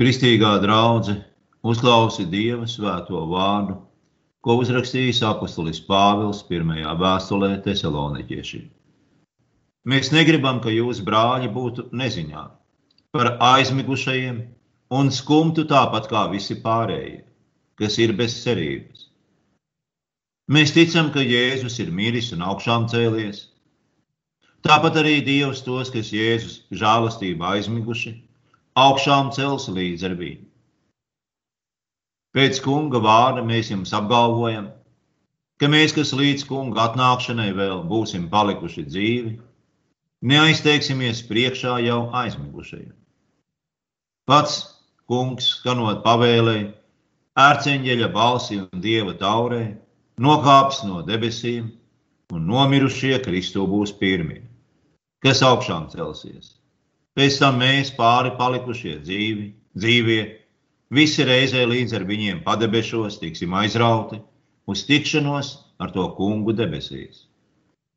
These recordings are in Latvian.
Kristīgā draudzene uzklausi Dieva svēto vārdu, ko uzrakstījis apustulis Pāvils pirmajā vēstulē Tesaloniķiešiem. Mēs negribam, ka jūs, brāļi, būtu neziņā par aizmigušajiem un skumtu tāpat kā visi pārējie, kas ir bez cerības. Mēs ticam, ka Jēzus ir miris un augšām cēlies. Tāpat arī Dievs tos, kas Jēzus žēlastība aizmiguši, augšām cels līdz ar viņu. Pēc kunga vārda mēs jums apgalvojam, ka mēs, kas līdz kunga atnākšanai vēl būsim palikuši dzīvi, neaizteiksimies priekšā jau aizmigušajiem. Pats kungs, skanot pavēlēji, ērceņģeļa balsi un dieva taurē, nokāps no debesīm, un nomirušie Kristu būs pirmie, kas augšām celsies. Pēc tam mēs pāri palikušie dzīvi, dzīvie, visi reizē līdz ar viņiem padebešos tiksim aizrauti uz tikšanos ar to kungu debesīs.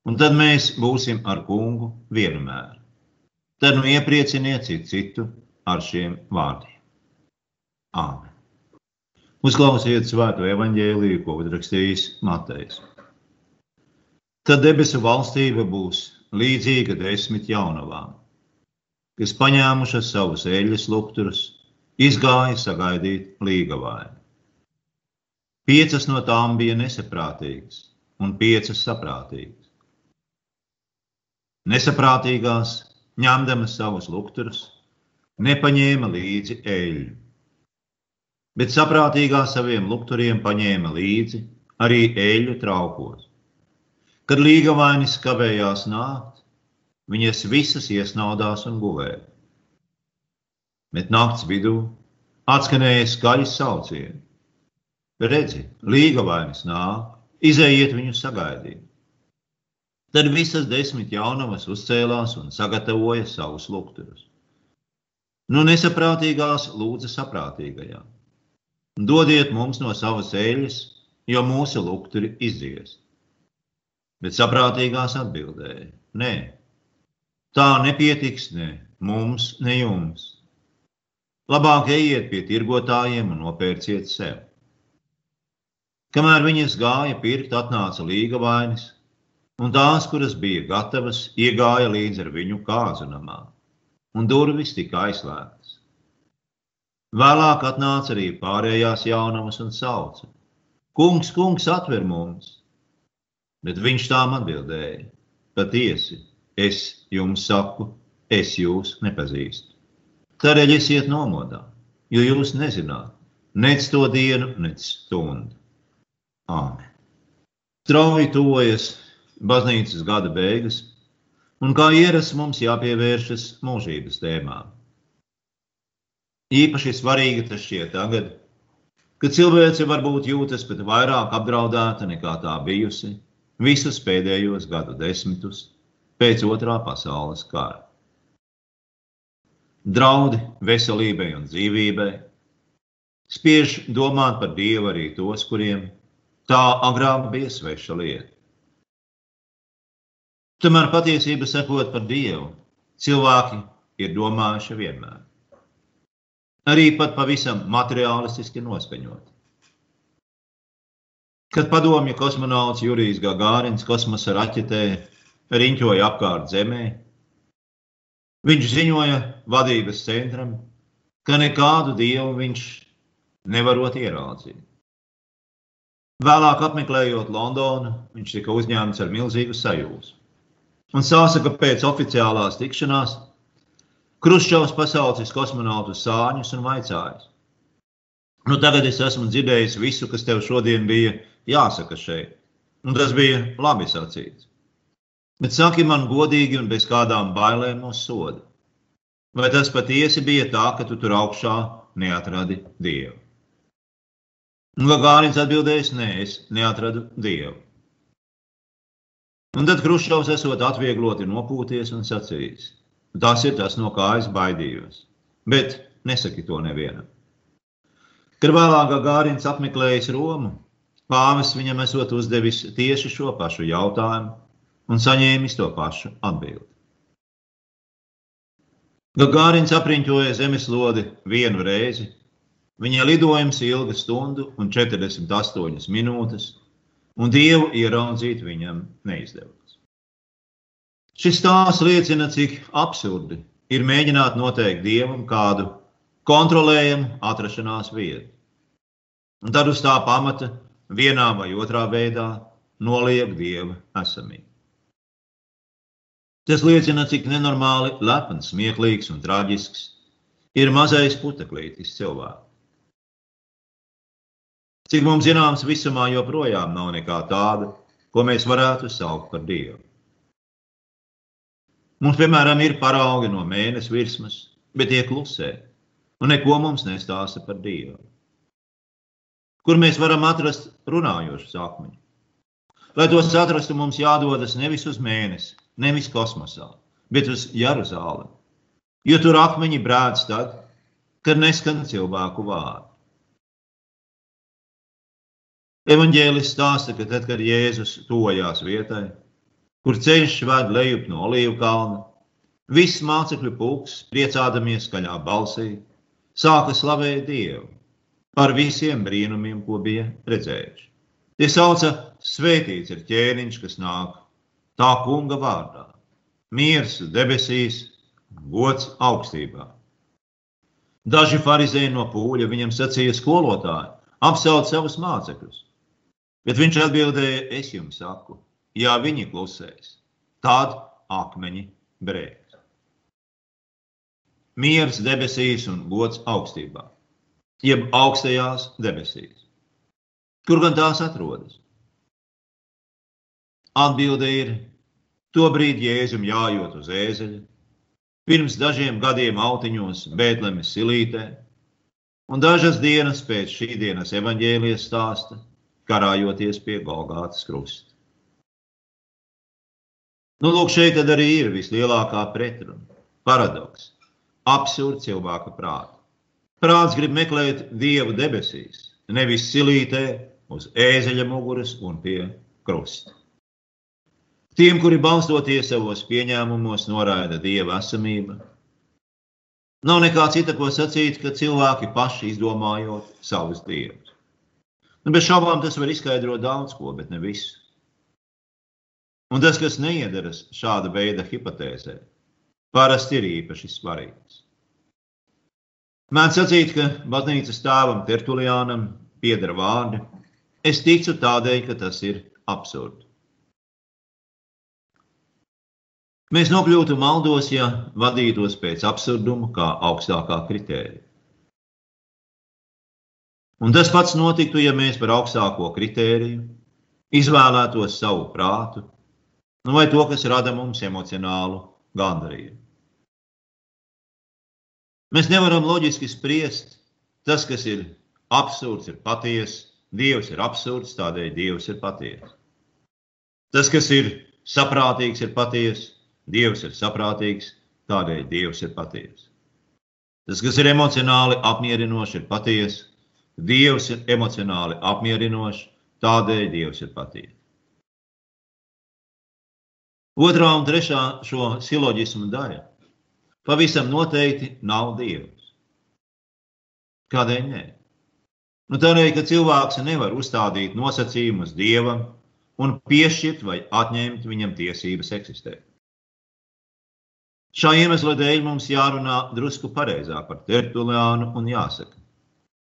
Un tad mēs būsim ar kungu vienmēr. Tad nu ieprieciniet citu, ar šiem vārdiem. Āmen. Uzklausiet svēto evaņģēlīju, ko uzrakstījis Matejs. Tad debesu valstība būs līdzīga desmit jaunavām, kas paņēmušas savus eļļas lukturus, izgāja sagaidīt līgavāju. Piecas no tām bija nesaprātīgas, un piecas saprātīgas. Nesaprātīgās, ņemdamas savus lukturus, nepaņēma līdzi eļļu bet saprātīgā saviem lukturiem paņēma līdzi arī eļļu traukos. Kad līgavainis kavējās nākt, viņas visas iesnaudās un guvēja. Bet nakts vidū atskanēja skaļi saucieni. Redzi, līgavainis nāk, izējiet viņu sagaidīt. Tad visas desmit jaunavas uzcēlās un sagatavoja savus lukturus. Nu, nesaprātīgās lūdza saprātīgajām Dodiet mums no savas eļļas, jo mūsu lukturi izies. Bet saprātīgās atbildēja: Nē, tā nepietiks ne mums, ne jums. Labāk ejiet pie tirgotājiem un nopērciet sev. Kamēr viņas gāja pirkt, atnāca līga vainas, un tās, kuras bija gatavas, iegāja līdz ar viņu kāzu namā, un durvis tika aizslēgtas. Vēlāk atnāca arī pārējās jaunavas un sauca: Kungs, kungs, atver mums! Bet viņš tām atbildēja: Patiesi, es jums saku, es jūs nepazīstu. Tādēļ esiet nomodā, jo jūs nezināt nec to dienu, nec stundu. Āmen. Strauji tuvojas baznīcas gada beigas, un kā ierasts mums jāpievēršas mūžības tēmām. Īpaši svarīgi tas šķiet tagad, kad cilvēce varbūt jūtas pat vairāk apdraudēta nekā tā bijusi visus pēdējos gadu desmitus pēc otrā pasaules kara. Draudi veselībai un dzīvībai spiež domāt par Dievu arī tos, kuriem tā agrāk bija sveša lieta. Tomēr patiesība sakot par Dievu, cilvēki ir domājuši vienmēr arī pat pavisam materiālistiski noskaņoti. Kad padomju kosmonauts Jurijs Gagārins kosmosa raķetē riņķoja apkārt Zemē, viņš ziņoja vadības centram, ka nekādu dievu viņš nevarot ieraudzīt. Vēlāk apmeklējot Londonu, viņš tika uzņemts ar milzīgu sajūsmu. Un sāsaka pēc oficiālās tikšanās Kruščovs pasaucis kosmonautu sāņus un vaicājis. Nu, tagad es esmu dzirdējis visu, kas tev šodien bija jāsaka šeit. Un tas bija labi sacīts. Bet saki man godīgi un bez kādām bailēm no soda. Vai tas patiesi bija tā, ka tu tur augšā neatradi Dievu? Un Gagārins atbildējis, nē, es neatradu Dievu. Un tad Kruščovs esot atviegloti nopūties un sacījis, Tas ir tas, no kā es baidījos. Bet nesaki to nevienam. Kad vēlāk Gārins apmeklējis Romu, pāvis viņam esot uzdevis tieši šo pašu jautājumu un saņēmis to pašu atbildi. Gagārins apriņķoja zemeslodi vienu reizi. Viņa lidojums ilga stundu un 48 minūtes, un Dievu ieraudzīt viņam neizdevās. Šis stāsts liecina, cik absurdi ir mēģināt noteikt Dievam kādu kontrolējumu atrašanās vietu. Un tad uz tā pamata vienā vai otrā veidā noliek Dieva esamību. Tas liecina, cik nenormāli lepns, smieklīgs un traģisks ir mazais puteklītis cilvēks. Cik mums zināms, visumā joprojām nav nekā tāda, ko mēs varētu saukt par Dievu. Mums, piemēram, ir paraugi no mēneša virsmas, bet tie klusē, un neko mums nestāsta par Dievu. Kur mēs varam atrast runājošu akmeņu? Lai tos atrastu, mums jādodas nevis uz mēnesi, nevis kosmosā, bet uz Jeruzalemi. Jo tur akmeņi brāc tad, kad neskan cilvēku vārdu. Evanģēlis stāsta, ka tad, kad Jēzus tojās vietai, kur ceļš ved lejup no Olīvu kalna, viss mācekļu pulks, priecādamies skaļā balsī, sāka slavēt Dievu par visiem brīnumiem, ko bija redzējuši. Tie sauca, svētīts ir ķēniņš, kas nāk tā kunga vārdā. Miers debesīs, gods augstībā. Daži farizēji no pūļa viņam sacīja skolotāji, apsauc savus mācekļus. Bet viņš atbildēja, es jums saku, ja viņi klusēs, tad akmeņi brēks. Mieres debesīs un gods augstībā, jeb augstajās debesīs. Kur gan tās atrodas? Atbilde ir, tobrīd Jēzum jājot uz ēzeļa, pirms dažiem gadiem autiņos Bētlemes silītē, un dažas dienas pēc šī dienas evaņģēlijas stāsta karājoties pie Golgātas krusta. Nu, lūk, šeit arī ir vislielākā pretruna, paradoks, absurds cilvēka prāta. Prāts grib meklēt dievu debesīs, nevis silītē, uz ēzeļa muguras un pie krusta. Tiem, kuri balstoties savos pieņēmumos, noraida dieva esamību, nav nekā cita, ko sacīt, ka cilvēki paši izdomājot savus dievus. Nu, bez šaubām tas var izskaidrot daudz ko, bet ne visu. Un tas, kas neiedaras šāda veida hipotēzē, parasti ir īpaši svarīgs. Mēdz sacīt, ka baznīcas tēvam Tertuliānam pieder vārdi. Es ticu tādēļ, ka tas ir absurdi. Mēs nokļūtu maldos, ja vadītos pēc absurduma kā augstākā kritērija. Un tas pats notiktu, ja mēs par augstāko kritēriju izvēlētos savu prātu, nu vai to, kas rada mums emocionālu gandarījumu. Mēs nevaram loģiski spriest, tas, kas ir absurds, ir patiesa, Dievs ir absurds, tādēļ Dievs ir patiesa. Tas, kas ir saprātīgs, ir patiesa, Dievs ir saprātīgs, tādēļ Dievs ir patiesa. Tas, kas ir emocionāli apmierinoši, ir patiesa, Dievs ir emocionāli apmierinošs, tādēļ Dievs ir patiesa. Otrā un trešā šo siloģismu daļa pavisam noteikti nav Dievs. Kādēļ nē? Nu, tādēļ, ka cilvēks nevar uzstādīt nosacījumus Dievam un piešķirt vai atņemt viņam tiesības eksistēt. Šā iemesla dēļ mums jārunā drusku pareizāk par Tertuliānu un jāsaka,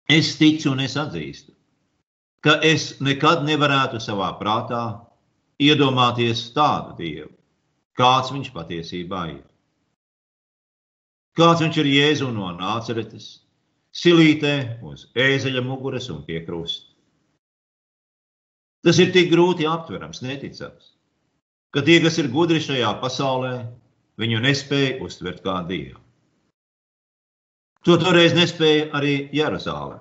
Es ticu un es atzīstu, ka es nekad nevarētu savā prātā iedomāties tādu dievu, kāds viņš patiesībā ir. Kāds viņš ir Jēzu no Nāceretes, silītē uz ēzeļa muguras un pie krusta. Tas ir tik grūti aptverams, neticams, ka tie, kas ir gudri šajā pasaulē, viņu nespēja uztvert kā dievu. To toreiz nespēja arī Jeruzalē.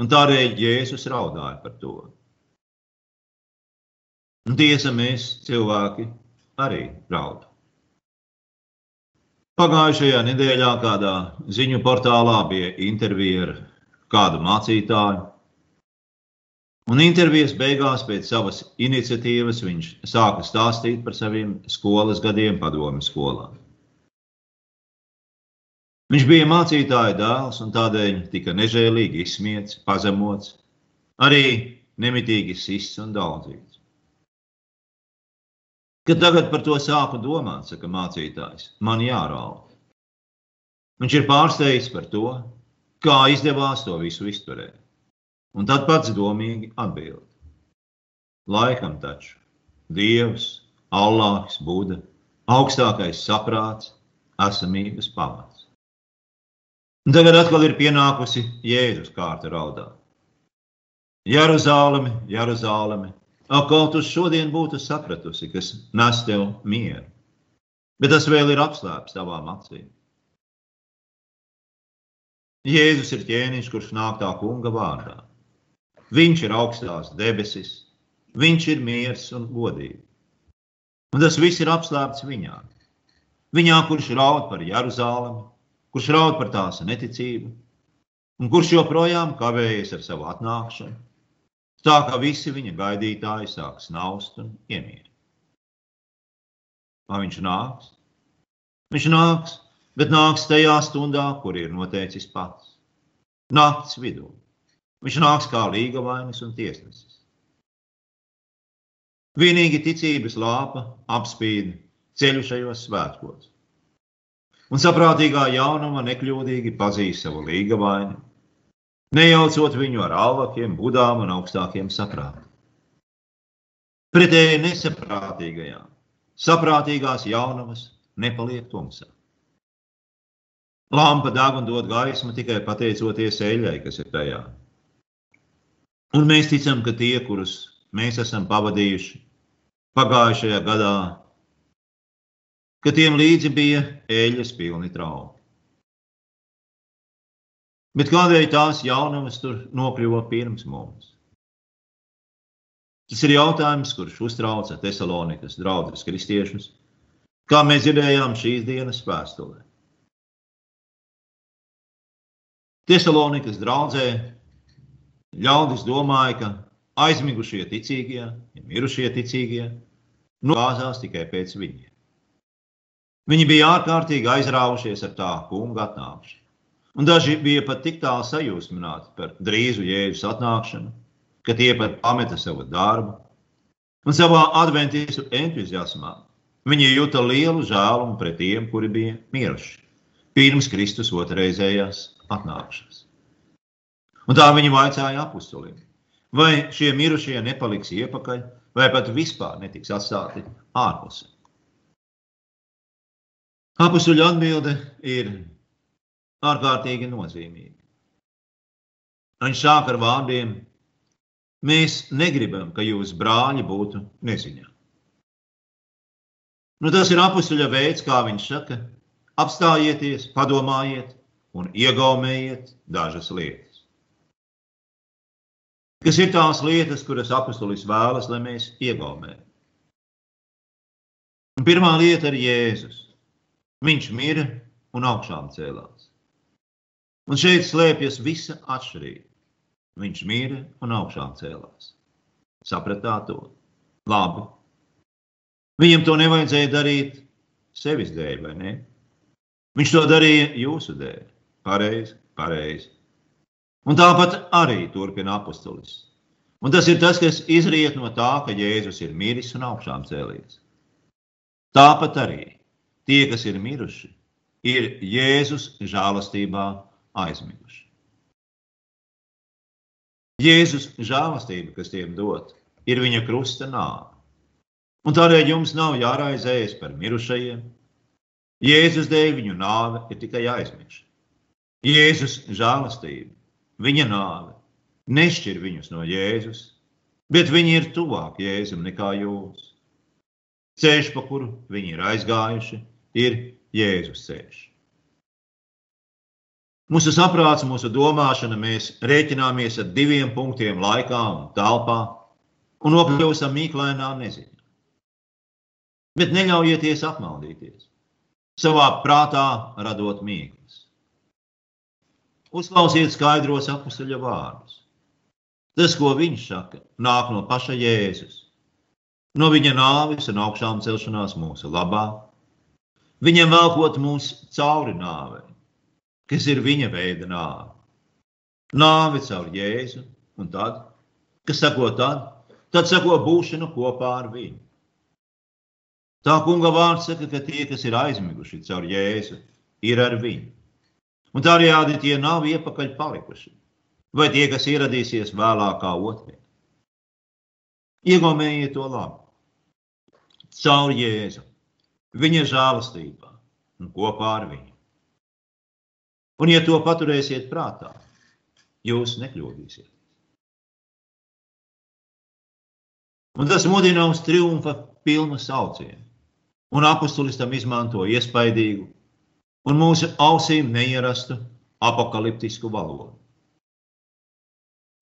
Un tādēļ Jēzus raudāja par to. Un tiesa mēs, cilvēki, arī raudam. Pagājušajā nedēļā kādā ziņu portālā bija intervija ar kādu mācītāju. Un intervijas beigās, pēc savas iniciatīvas, viņš sāka stāstīt par saviem skolas gadiem, padomu skolām. Viņš bija mācītāja dēls un tādēļ tika nežēlīgi izsmiets, pazemots, arī nemitīgi sists un daudzīts. Kad tagad par to sāku domāt, saka mācītājs, man jārauda. Viņš ir pārsteigts par to, kā izdevās to visu izturēt. Un tad pats domīgi atbild. Laikam taču Dievs, Allāhs, Buda, augstākais saprāts, esamības pamats. Un tagad atkal ir pienākusi Jēzus kārta raudāt. Jeruzaleme, Jeruzaleme, ak, kaut tu šodien būtu sapratusi, kas nes tev mieru, bet tas vēl ir apslēpts tavām acīm. Jēzus ir ķēniņš, kurš nāk tā kunga vārdā. Viņš ir augstās debesis, viņš ir miers un godība. Un tas viss ir apslēpts viņā. Viņā, kurš raud par Jeruzalemi, kurš raud par tās neticību, un kurš joprojām kavējas ar savu atnākšanu, tā ka visi viņa gaidītāji sāk snaust un iemīļot. Vai viņš nāks? Viņš nāks, bet nāks tajā stundā, kur ir noteicis pats. Nakts vidū. Viņš nāks kā līgavainis un tiesnesis. Vienīgi ticības lāpa apspīd ceļu šajos svētkos un saprātīgā jaunuma nekļūdīgi pazīst savu līga vainu, nejaucot viņu ar alvakiem, budām un augstākiem saprātiem. Pretēji nesaprātīgajām, saprātīgās jaunumas nepaliek tumsā. Lampa deg un dod gaismu tikai pateicoties eļļai, kas ir tajā. Un mēs ticam, ka tie, kurus mēs esam pavadījuši pagājušajā gadā, ka tiem līdzi bija eļļas pilni trauki. Bet kādēļ tās jaunumas tur nokļuva pirms mums? Tas ir jautājums, kurš uztrauca Thessalonikas draugus kristiešus, kā mēs dzirdējām šīs dienas vēstulē. Thessalonikas draudzē ļaudis domāja, ka aizmigušie ticīgie, ja mirušie ticīgie, nogāzās tikai pēc viņiem. Viņi bija ārkārtīgi aizrāvušies ar tā kunga atnākšanu. Un daži bija pat tik tālu sajūsmināti par drīzu jēzus atnākšanu, ka tie pat pameta savu darbu. Un savā adventīsu entuziasmā viņi jūta lielu žēlumu pret tiem, kuri bija miruši pirms Kristus otrreizējās atnākšanas. Un tā viņi vaicāja apustulim, vai šie mirušie nepaliks iepakaļ, vai pat vispār netiks atstāti ārpusē. Apustuļu atbilde ir ārkārtīgi nozīmīga. Viņš sāk ar vārdiem: Mēs negribam, ka jūsu brāļi būtu neziņā. Nu, tas ir apakstuļa veids, kā viņš saka, apstājieties, padomājiet un iegaumējiet dažas lietas. Kas ir tās lietas, kuras apakstulis vēlas, lai mēs iegaumējam? Un pirmā lieta ir Jēzus. Viņš mira un augšām cēlās. Un šeit slēpjas visa atšķirība. Viņš mira un augšām cēlās. Sapratāt to? Labi. Viņam to nevajadzēja darīt sevis dēļ, vai ne? Viņš to darīja jūsu dēļ. Pareizi, pareizi. Un tāpat arī turpina apustulis. Un tas ir tas, kas izriet no tā, ka Jēzus ir miris un augšām cēlies. Tāpat arī Tie, kas ir miruši, ir Jēzus žēlastībā aizmiguši. Jēzus žēlastība, kas tiem dot, ir viņa krusta nāve. Un tādēļ jums nav jāraizējas par mirušajiem. Jēzus dēļ viņu nāve ir tikai aizmirsta. Jēzus žēlastība, viņa nāve nešķir viņus no Jēzus, bet viņi ir tuvāk Jēzum nekā jūs. Ceļš, pa kuru viņi ir aizgājuši, ir Jēzus ceļš. Mūsu saprāts, mūsu domāšana, mēs rēķināmies ar diviem punktiem laikā un telpā un nokļūstam mīklainā neziņā. Bet neļaujieties apmaldīties, savā prātā radot mīklas. Uzklausiet skaidros apakstuļa vārdus. Tas, ko viņš saka, nāk no paša Jēzus, no viņa nāves un augšām celšanās mūsu labā, Viņam velkot mūs cauri nāvei, kas ir viņa veida nāve. Nāve caur Jēzu, un tad, kas sako tad, tad sako būšana kopā ar viņu. Tā kunga vārds saka, ka tie, kas ir aizmiguši caur Jēzu, ir ar viņu. Un tādējādi tie nav iepakaļ palikuši, vai tie, kas ieradīsies vēlākā otrajā. Iegūmējiet to labi. Caur Jēzu, viņa žēlastībā un kopā ar viņu. Un, ja to paturēsiet prātā, jūs nekļūdīsiet. Un tas mudina uz triumfa pilnu saucienu. Un apustulis tam izmanto iespaidīgu un mūsu ausīm neierastu apakaliptisku valodu.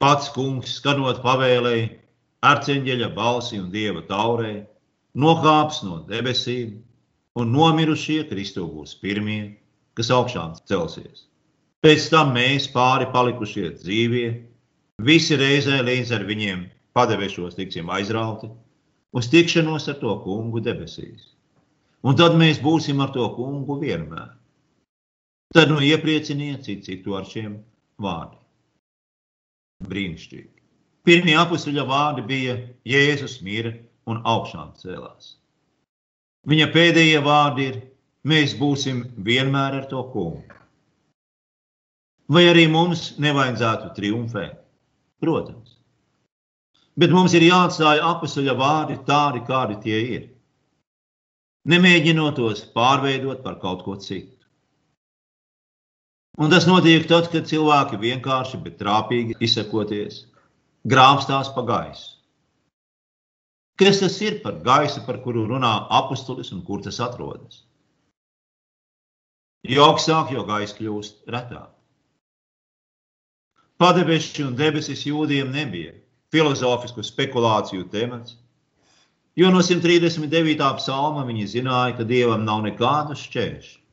Pats kungs, skanot pavēlēji, arceņģeļa balsi un dieva taurē, nokāps no debesīm, un nomirušie Kristu būs pirmie, kas augšām celsies. Pēc tam mēs, pāri palikušie dzīvie, visi reizē līdz ar viņiem padeviešos tiksim aizrauti uz tikšanos ar to kungu debesīs. Un tad mēs būsim ar to kungu vienmēr. Tad nu ieprieciniet citu, citu ar šiem vārdiem. Brīnišķīgi. Pirmie apakšuļa vārdi bija Jēzus mīra un augšām cēlās. Viņa pēdējie vārdi ir: Mēs būsim vienmēr ar to kungu. Vai arī mums nevajadzētu triumfēt? Protams. Bet mums ir jāatstāj apakšuļa vārdi tādi, kādi tie ir. Nemēģinot tos pārveidot par kaut ko citu. Un tas notiek tad, kad cilvēki vienkārši, bet trāpīgi izsakoties, grāmstās pa gaisu. Kas tas ir par gaisu, par kuru runā apustulis un kur tas atrodas? Jo augstāk, jo gaisa kļūst retāk. Padebeši un debesis jūdiem nebija filozofisku spekulāciju temats, jo no 139. psalma viņi zināja, ka dievam nav nekādu šķēršļu.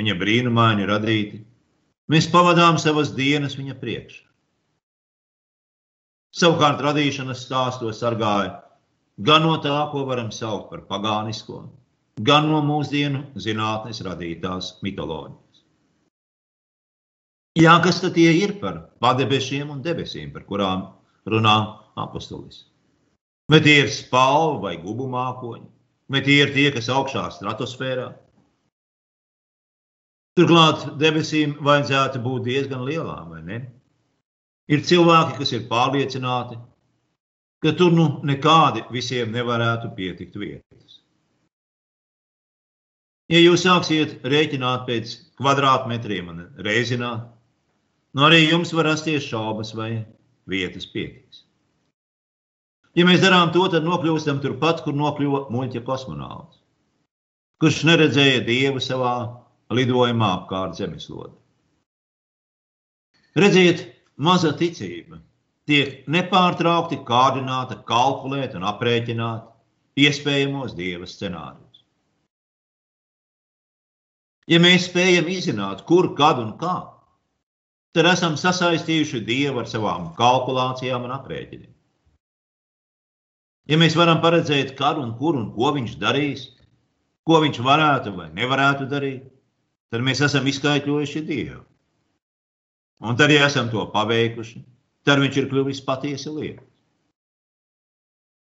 Viņa brīnumaini radīti, mēs pavadām savas dienas viņa priekšā. Savukārt radīšanas stāstos sargāja gan no tā, ko varam saukt par pagānisko, gan no mūsdienu zinātnes radītās mitoloģijas. Jā, kas tad tie ir par padebešiem un debesīm, par kurām runā apustulis? Vai tie ir spalvi vai gubu mākoņi, vai tie ir tie, kas augšā stratosfērā? Turklāt debesīm vajadzētu būt diezgan lielām, vai ne? Ir cilvēki, kas ir pārliecināti, ka tur nu nekādi visiem nevarētu pietikt vietas. Ja jūs sāksiet rēķināt pēc kvadrātmetriem un reizināt, nu arī jums var rasties šaubas, vai vietas pietiks. Ja mēs darām to, tad nokļūstam turpat, kur nokļuva muļķa kosmonauts, kurš neredzēja dievu savā lidojumā apkārt zemeslodē. Redziet, maza ticība tiek nepārtraukti kārdināta, kalkulēt un aprēķināt iespējamos dieva scenārijus. Ja mēs spējam izzināt, kur, kad un kā, tad esam sasaistījuši dievu ar savām kalkulācijām un aprēķiniem. Ja mēs varam paredzēt, kad un kur un ko viņš darīs, ko viņš varētu vai nevarētu darīt, tad mēs esam izskaidrojuši Dievu. Un tad, ja esam to paveikuši, tad viņš ir kļuvis patiesi lieta.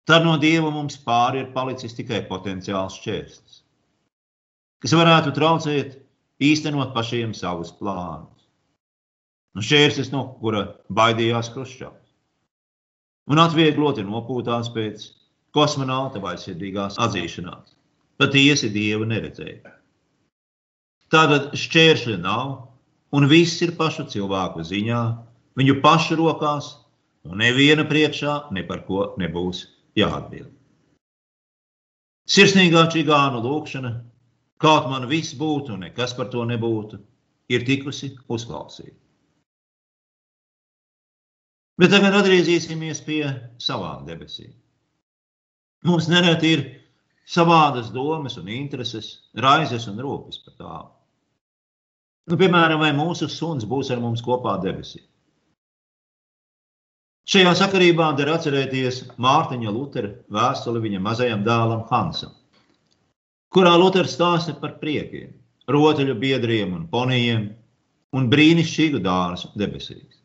Tad no dieva mums pāri ir palicis tikai potenciāls šķērslis, kas varētu traucēt īstenot pašiem savus plānus. Nu, šķērslis, no kura baidījās Kruščovs, un atviegloti nopūtās pēc kosmonauta vaļsirdīgās atzīšanās. Patiesi dievu neredzēja. Tātad šķēršļa nav, un viss ir pašu cilvēku ziņā, viņu pašu rokās, un neviena priekšā ne par ko nebūs jāatbild. Sirsnīgā čigānu lūkšana, kaut man viss būtu, nekas par to nebūtu, ir tikusi uzklausīta. Bet tagad atgriezīsimies pie savām debesīm. Mums nereti ir savādas domas un intereses, raizes un rūpes par tām. Nu, piemēram, vai mūsu suns būs ar mums kopā debesīs. Šajā sakarībā der atcerēties Mārtiņa Lutera vēstuli viņa mazajam dēlam Hansam, kurā Luters stāsta par priekiem, rotaļu biedriem un ponijiem, un brīnišķīgu dārzu debesīs.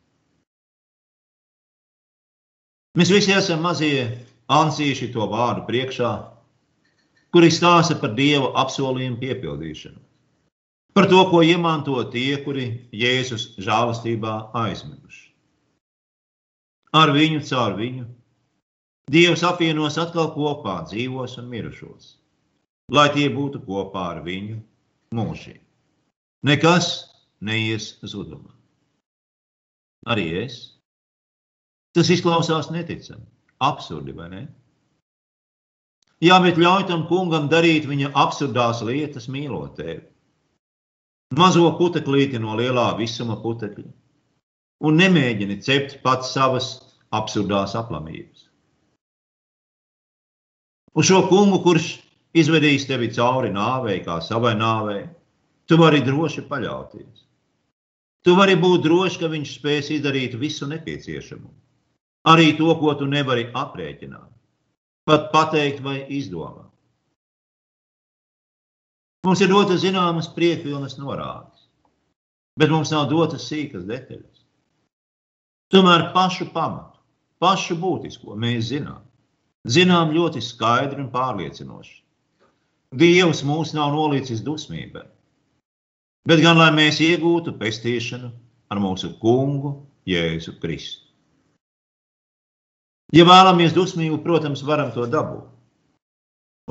Mēs visi esam mazie ansīši to vārdu priekšā, kuri stāsta par Dieva apsolījumu piepildīšanu. Par to, ko iemanto tie, kuri Jēzus žēlastībā aizmiguši. Ar viņu, caur viņu, Dievs apvienos atkal kopā dzīvos un mirušos, lai tie būtu kopā ar viņu mūžīgi. Nekas neies zudumā. Arī es Tas izklausās neticami, absurdi, vai ne? Jā, bet ļauj tam kungam darīt viņa absurdās lietas, mīlot tevi. Mazo puteklīti no lielā visuma putekļa. Un nemēģini cept pats savas absurdās aplamības. Uz šo kungu, kurš izvedīs tevi cauri nāvei, kā savai nāvei, tu vari droši paļauties. Tu vari būt drošs, ka viņš spēs izdarīt visu nepieciešamo. Arī to, ko tu nevari aprēķināt, pat pateikt vai izdomāt. Mums ir dotas zināmas priekšpilnas norādes, bet mums nav dotas sīkas detaļas. Tomēr pašu pamatu, pašu būtisko mēs zinām. Zinām ļoti skaidri un pārliecinoši. Dievs mūs nav nolicis dusmībai, bet gan lai mēs iegūtu pestīšanu ar mūsu kungu Jēzu Kristu. Ja vēlamies dusmību, protams, varam to dabūt.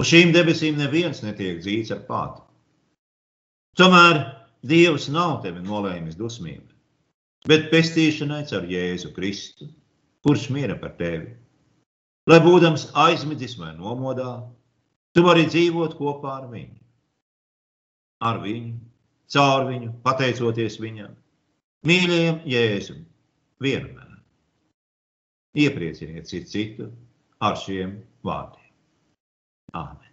Uz šīm debesīm neviens netiek dzīts ar pātu. Tomēr Dievs nav tevi nolēmis dusmību, bet pestīšanai caur Jēzu Kristu, kurš miera par tevi. Lai būdams aizmidzis vai nomodā, tu vari dzīvot kopā ar viņu. Ar viņu, caur viņu, pateicoties viņam, mīļajam Jēzum, vienmēr. Ieprieciniet citu citu ar šiem vārdiem. Āmen.